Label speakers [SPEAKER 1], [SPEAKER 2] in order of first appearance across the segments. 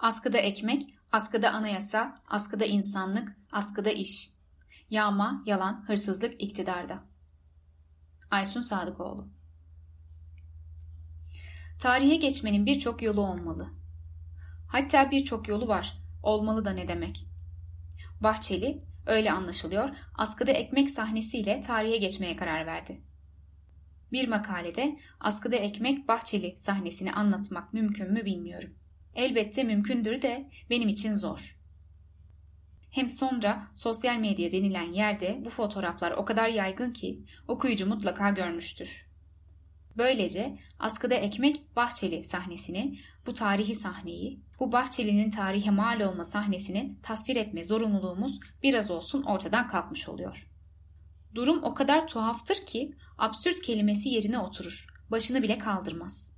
[SPEAKER 1] Askıda ekmek, askıda anayasa, askıda insanlık, askıda iş. Yağma, yalan, hırsızlık iktidarda. Aysun Sadıkoğlu Tarihe geçmenin birçok yolu olmalı. Hatta birçok yolu var. Olmalı da ne demek? Bahçeli, öyle anlaşılıyor, askıda ekmek sahnesiyle tarihe geçmeye karar verdi. Bir makalede askıda ekmek Bahçeli sahnesini anlatmak mümkün mü bilmiyorum. Elbette mümkündür de benim için zor. Hem sonra sosyal medya denilen yerde bu fotoğraflar o kadar yaygın ki okuyucu mutlaka görmüştür. Böylece askıda ekmek Bahçeli sahnesini, bu tarihi sahneyi, bu Bahçeli'nin tarihe mal olma sahnesini tasvir etme zorunluluğumuz biraz olsun ortadan kalkmış oluyor. Durum o kadar tuhaftır ki absürt kelimesi yerine oturur, başını bile kaldırmaz.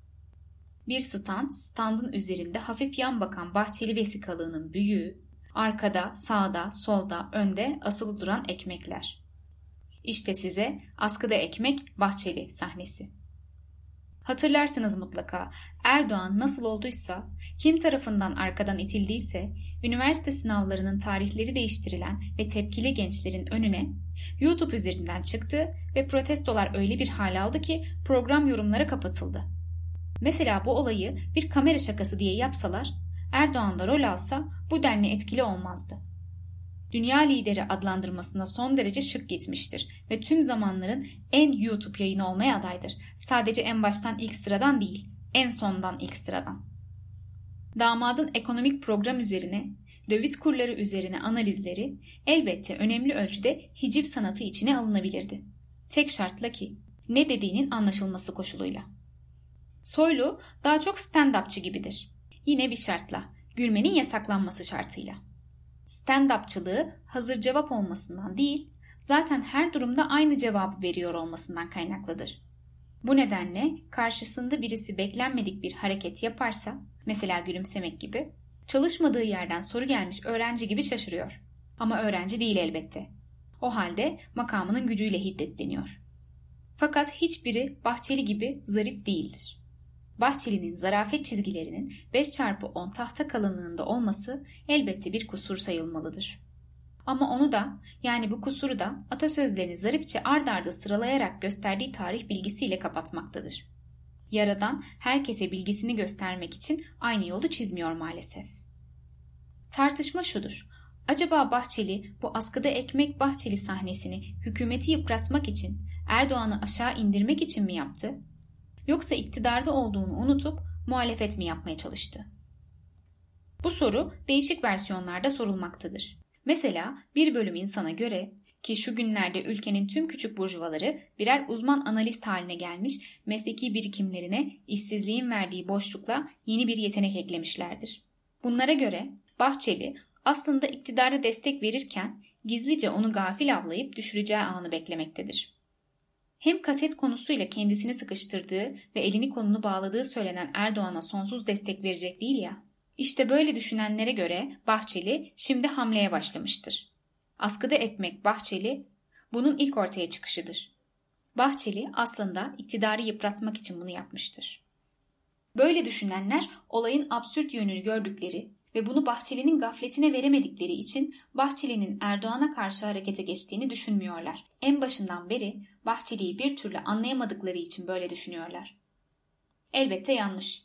[SPEAKER 1] Bir stand, standın üzerinde hafif yan bakan bahçeli vesikalığının büyüğü, arkada, sağda, solda, önde asılı duran ekmekler. İşte size askıda ekmek bahçeli sahnesi. Hatırlarsınız mutlaka Erdoğan nasıl olduysa, kim tarafından arkadan itildiyse, üniversite sınavlarının tarihleri değiştirilen ve tepkili gençlerin önüne YouTube üzerinden çıktı ve protestolar öyle bir hal aldı ki program yorumlara kapatıldı. Mesela bu olayı bir kamera şakası diye yapsalar, Erdoğan da rol alsa bu denli etkili olmazdı. Dünya lideri adlandırmasına son derece şık gitmiştir ve tüm zamanların en YouTube yayını olmaya adaydır. Sadece en baştan ilk sıradan değil, en sondan ilk sıradan. Damadın ekonomik program üzerine, döviz kurları üzerine analizleri elbette önemli ölçüde hiciv sanatı içine alınabilirdi. Tek şartla ki ne dediğinin anlaşılması koşuluyla. Soylu daha çok stand-upçı gibidir. Yine bir şartla, gülmenin yasaklanması şartıyla. Stand-upçılığı hazır cevap olmasından değil, zaten her durumda aynı cevabı veriyor olmasından kaynaklıdır. Bu nedenle karşısında birisi beklenmedik bir hareket yaparsa, mesela gülümsemek gibi, çalışmadığı yerden soru gelmiş öğrenci gibi şaşırıyor. Ama öğrenci değil elbette. O halde makamının gücüyle hiddetleniyor. Fakat hiçbiri Bahçeli gibi zarif değildir. Bahçeli'nin zarafet çizgilerinin 5x10 tahta kalınlığında olması elbette bir kusur sayılmalıdır. Ama onu da yani bu kusuru da atasözlerini zarifçe ard arda sıralayarak gösterdiği tarih bilgisiyle kapatmaktadır. Yaradan herkese bilgisini göstermek için aynı yolu çizmiyor maalesef. Tartışma şudur. Acaba Bahçeli bu askıda ekmek Bahçeli sahnesini hükümeti yıpratmak için, Erdoğan'ı aşağı indirmek için mi yaptı? Yoksa iktidarda olduğunu unutup muhalefet mi yapmaya çalıştı? Bu soru değişik versiyonlarda sorulmaktadır. Mesela bir bölüm insana göre ki şu günlerde ülkenin tüm küçük burjuvaları birer uzman analist haline gelmiş mesleki birikimlerine işsizliğin verdiği boşlukla yeni bir yetenek eklemişlerdir. Bunlara göre Bahçeli aslında iktidara destek verirken gizlice onu gafil avlayıp düşüreceği anı beklemektedir. Hem kaset konusuyla kendisini sıkıştırdığı ve elini kolunu bağladığı söylenen Erdoğan'a sonsuz destek verecek değil ya. İşte böyle düşünenlere göre Bahçeli şimdi hamleye başlamıştır. Askıda etmek Bahçeli bunun ilk ortaya çıkışıdır. Bahçeli aslında iktidarı yıpratmak için bunu yapmıştır. Böyle düşünenler olayın absürt yönünü gördükleri ve bunu Bahçeli'nin gafletine veremedikleri için Bahçeli'nin Erdoğan'a karşı harekete geçtiğini düşünmüyorlar. En başından beri Bahçeli'yi bir türlü anlayamadıkları için böyle düşünüyorlar. Elbette yanlış.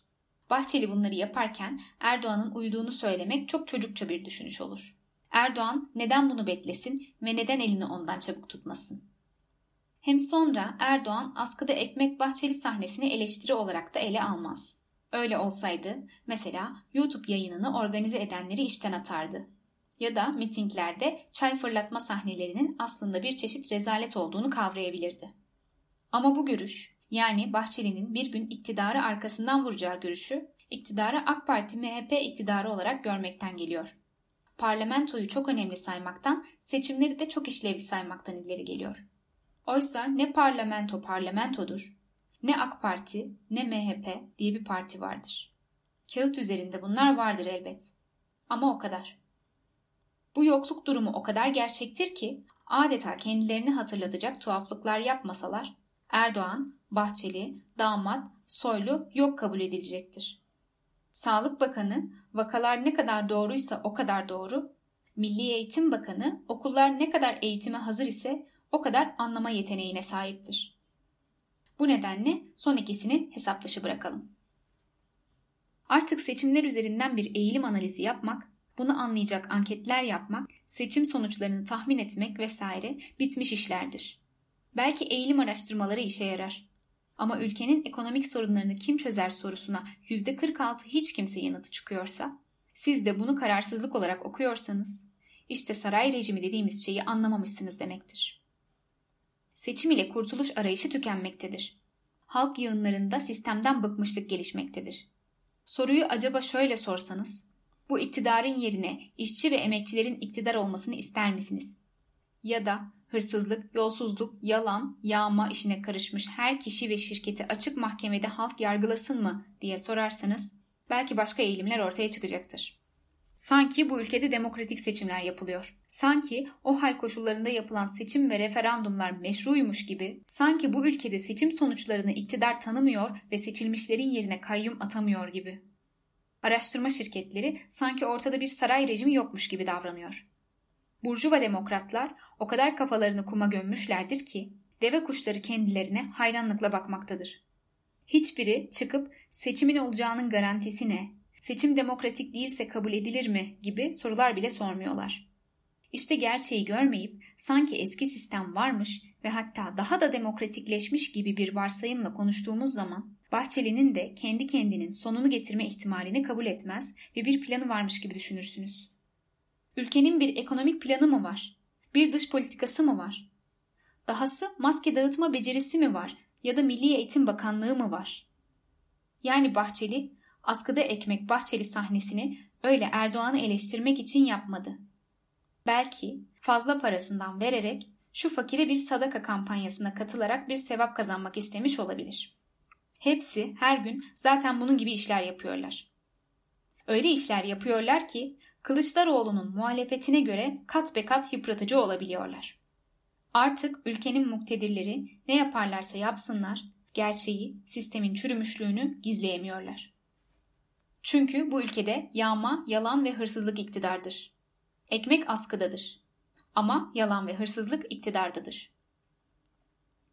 [SPEAKER 1] Bahçeli bunları yaparken Erdoğan'ın uyuduğunu söylemek çok çocukça bir düşünüş olur. Erdoğan neden bunu beklesin ve neden elini ondan çabuk tutmasın? Hem sonra Erdoğan askıda ekmek bahçeli sahnesini eleştiri olarak da ele almaz. Öyle olsaydı mesela YouTube yayınını organize edenleri işten atardı. Ya da mitinglerde çay fırlatma sahnelerinin aslında bir çeşit rezalet olduğunu kavrayabilirdi. Ama bu görüş yani Bahçeli'nin bir gün iktidarı arkasından vuracağı görüşü iktidarı AK Parti MHP iktidarı olarak görmekten geliyor. Parlamentoyu çok önemli saymaktan, seçimleri de çok işlevli saymaktan ileri geliyor. Oysa ne parlamento parlamentodur, ne AK Parti ne MHP diye bir parti vardır. Kağıt üzerinde bunlar vardır elbet. Ama o kadar. Bu yokluk durumu o kadar gerçektir ki adeta kendilerini hatırlatacak tuhaflıklar yapmasalar Erdoğan, Bahçeli, damat, soylu yok kabul edilecektir. Sağlık Bakanı vakalar ne kadar doğruysa o kadar doğru, Milli Eğitim Bakanı okullar ne kadar eğitime hazır ise o kadar anlama yeteneğine sahiptir. Bu nedenle son ikisini hesap dışı bırakalım. Artık seçimler üzerinden bir eğilim analizi yapmak, bunu anlayacak anketler yapmak, seçim sonuçlarını tahmin etmek vesaire bitmiş işlerdir. Belki eğilim araştırmaları işe yarar. Ama ülkenin ekonomik sorunlarını kim çözer sorusuna %46 hiç kimse yanıtı çıkıyorsa, siz de bunu kararsızlık olarak okuyorsanız, işte saray rejimi dediğimiz şeyi anlamamışsınız demektir. Seçim ile kurtuluş arayışı tükenmektedir. Halk yığınlarında sistemden bıkmışlık gelişmektedir. Soruyu acaba şöyle sorsanız, bu iktidarın yerine işçi ve emekçilerin iktidar olmasını ister misiniz? Ya da hırsızlık, yolsuzluk, yalan, yağma işine karışmış her kişi ve şirketi açık mahkemede halk yargılasın mı diye sorarsanız belki başka eğilimler ortaya çıkacaktır. Sanki bu ülkede demokratik seçimler yapılıyor. Sanki o hal koşullarında yapılan seçim ve referandumlar meşruymuş gibi, sanki bu ülkede seçim sonuçlarını iktidar tanımıyor ve seçilmişlerin yerine kayyum atamıyor gibi. Araştırma şirketleri sanki ortada bir saray rejimi yokmuş gibi davranıyor. Burjuva demokratlar o kadar kafalarını kuma gömmüşlerdir ki deve kuşları kendilerine hayranlıkla bakmaktadır. Hiçbiri çıkıp seçimin olacağının garantisi ne, seçim demokratik değilse kabul edilir mi gibi sorular bile sormuyorlar. İşte gerçeği görmeyip sanki eski sistem varmış ve hatta daha da demokratikleşmiş gibi bir varsayımla konuştuğumuz zaman Bahçeli'nin de kendi kendinin sonunu getirme ihtimalini kabul etmez ve bir planı varmış gibi düşünürsünüz. Ülkenin bir ekonomik planı mı var? Bir dış politikası mı var? Dahası maske dağıtma becerisi mi var ya da Milli Eğitim Bakanlığı mı var? Yani Bahçeli, askıda ekmek Bahçeli sahnesini öyle Erdoğan'ı eleştirmek için yapmadı. Belki fazla parasından vererek şu fakire bir sadaka kampanyasına katılarak bir sevap kazanmak istemiş olabilir. Hepsi her gün zaten bunun gibi işler yapıyorlar. Öyle işler yapıyorlar ki Kılıçdaroğlu'nun muhalefetine göre kat be kat yıpratıcı olabiliyorlar. Artık ülkenin muktedirleri ne yaparlarsa yapsınlar, gerçeği, sistemin çürümüşlüğünü gizleyemiyorlar. Çünkü bu ülkede yağma, yalan ve hırsızlık iktidardır. Ekmek askıdadır. Ama yalan ve hırsızlık iktidardadır.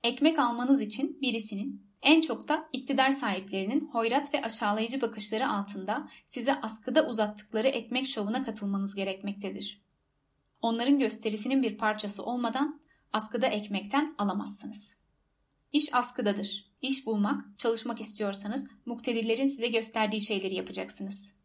[SPEAKER 1] Ekmek almanız için birisinin en çok da iktidar sahiplerinin hoyrat ve aşağılayıcı bakışları altında size askıda uzattıkları ekmek şovuna katılmanız gerekmektedir. Onların gösterisinin bir parçası olmadan askıda ekmekten alamazsınız. İş askıdadır. İş bulmak, çalışmak istiyorsanız muktedirlerin size gösterdiği şeyleri yapacaksınız.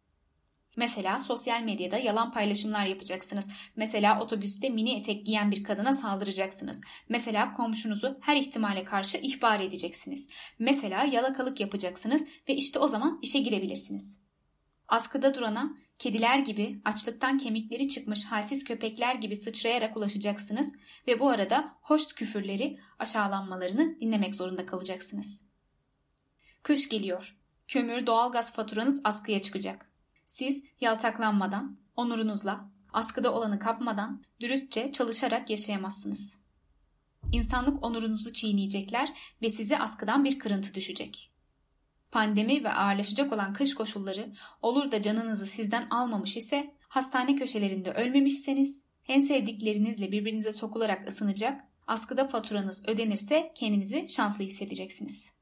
[SPEAKER 1] Mesela sosyal medyada yalan paylaşımlar yapacaksınız. Mesela otobüste mini etek giyen bir kadına saldıracaksınız. Mesela komşunuzu her ihtimale karşı ihbar edeceksiniz. Mesela yalakalık yapacaksınız ve işte o zaman işe girebilirsiniz. Askıda durana kediler gibi açlıktan kemikleri çıkmış halsiz köpekler gibi sıçrayarak ulaşacaksınız ve bu arada hoş küfürleri, aşağılanmalarını dinlemek zorunda kalacaksınız. Kış geliyor. Kömür, doğalgaz faturanız askıya çıkacak. Siz yaltaklanmadan, onurunuzla, askıda olanı kapmadan, dürüstçe çalışarak yaşayamazsınız. İnsanlık onurunuzu çiğneyecekler ve size askıdan bir kırıntı düşecek. Pandemi ve ağırlaşacak olan kış koşulları olur da canınızı sizden almamış ise, hastane köşelerinde ölmemişseniz, en sevdiklerinizle birbirinize sokularak ısınacak, askıda faturanız ödenirse kendinizi şanslı hissedeceksiniz.''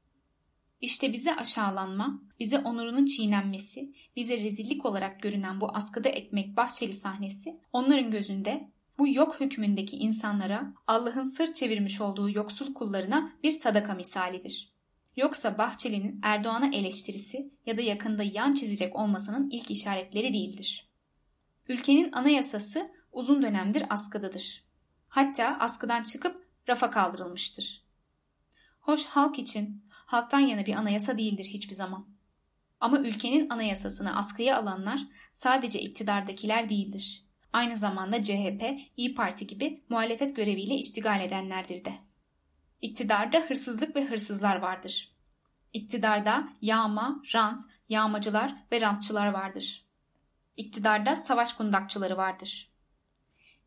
[SPEAKER 1] İşte bize aşağılanma, bize onurunun çiğnenmesi, bize rezillik olarak görünen bu askıda ekmek bahçeli sahnesi onların gözünde bu yok hükmündeki insanlara Allah'ın sırt çevirmiş olduğu yoksul kullarına bir sadaka misalidir. Yoksa Bahçeli'nin Erdoğan'a eleştirisi ya da yakında yan çizecek olmasının ilk işaretleri değildir. Ülkenin anayasası uzun dönemdir askıdadır. Hatta askıdan çıkıp rafa kaldırılmıştır. Hoş halk için halktan yana bir anayasa değildir hiçbir zaman. Ama ülkenin anayasasını askıya alanlar sadece iktidardakiler değildir. Aynı zamanda CHP, İyi Parti gibi muhalefet göreviyle iştigal edenlerdir de. İktidarda hırsızlık ve hırsızlar vardır. İktidarda yağma, rant, yağmacılar ve rantçılar vardır. İktidarda savaş kundakçıları vardır.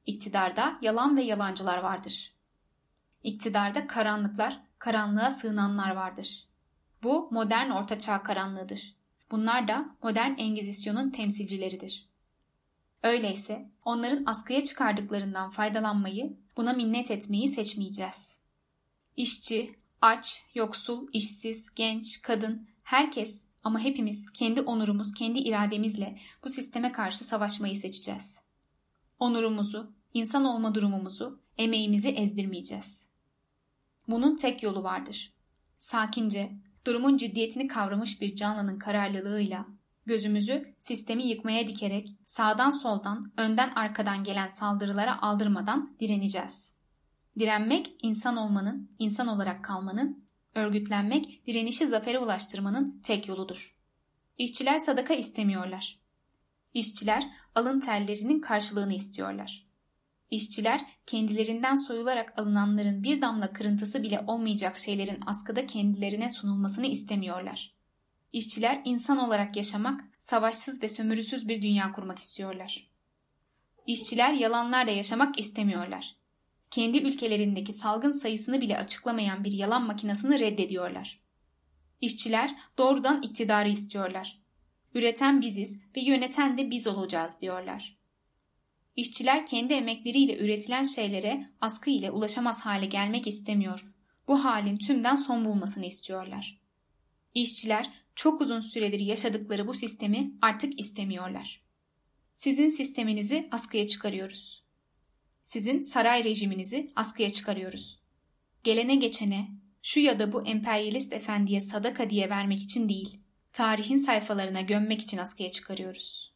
[SPEAKER 1] İktidarda yalan ve yalancılar vardır. İktidarda karanlıklar, karanlığa sığınanlar vardır. Bu modern ortaçağ karanlığıdır. Bunlar da modern engizisyonun temsilcileridir. Öyleyse onların askıya çıkardıklarından faydalanmayı, buna minnet etmeyi seçmeyeceğiz. İşçi, aç, yoksul, işsiz, genç, kadın, herkes ama hepimiz kendi onurumuz, kendi irademizle bu sisteme karşı savaşmayı seçeceğiz. Onurumuzu, insan olma durumumuzu, emeğimizi ezdirmeyeceğiz. Bunun tek yolu vardır. Sakince, durumun ciddiyetini kavramış bir canlının kararlılığıyla gözümüzü sistemi yıkmaya dikerek sağdan soldan, önden arkadan gelen saldırılara aldırmadan direneceğiz. Direnmek insan olmanın, insan olarak kalmanın, örgütlenmek direnişi zafere ulaştırmanın tek yoludur. İşçiler sadaka istemiyorlar. İşçiler alın terlerinin karşılığını istiyorlar. İşçiler kendilerinden soyularak alınanların bir damla kırıntısı bile olmayacak şeylerin askıda kendilerine sunulmasını istemiyorlar. İşçiler insan olarak yaşamak, savaşsız ve sömürüsüz bir dünya kurmak istiyorlar. İşçiler yalanlarla yaşamak istemiyorlar. Kendi ülkelerindeki salgın sayısını bile açıklamayan bir yalan makinesini reddediyorlar. İşçiler doğrudan iktidarı istiyorlar. Üreten biziz ve yöneten de biz olacağız diyorlar. İşçiler kendi emekleriyle üretilen şeylere askı ile ulaşamaz hale gelmek istemiyor. Bu halin tümden son bulmasını istiyorlar. İşçiler çok uzun süredir yaşadıkları bu sistemi artık istemiyorlar. Sizin sisteminizi askıya çıkarıyoruz. Sizin saray rejiminizi askıya çıkarıyoruz. Gelene geçene, şu ya da bu emperyalist efendiye sadaka diye vermek için değil, tarihin sayfalarına gömmek için askıya çıkarıyoruz.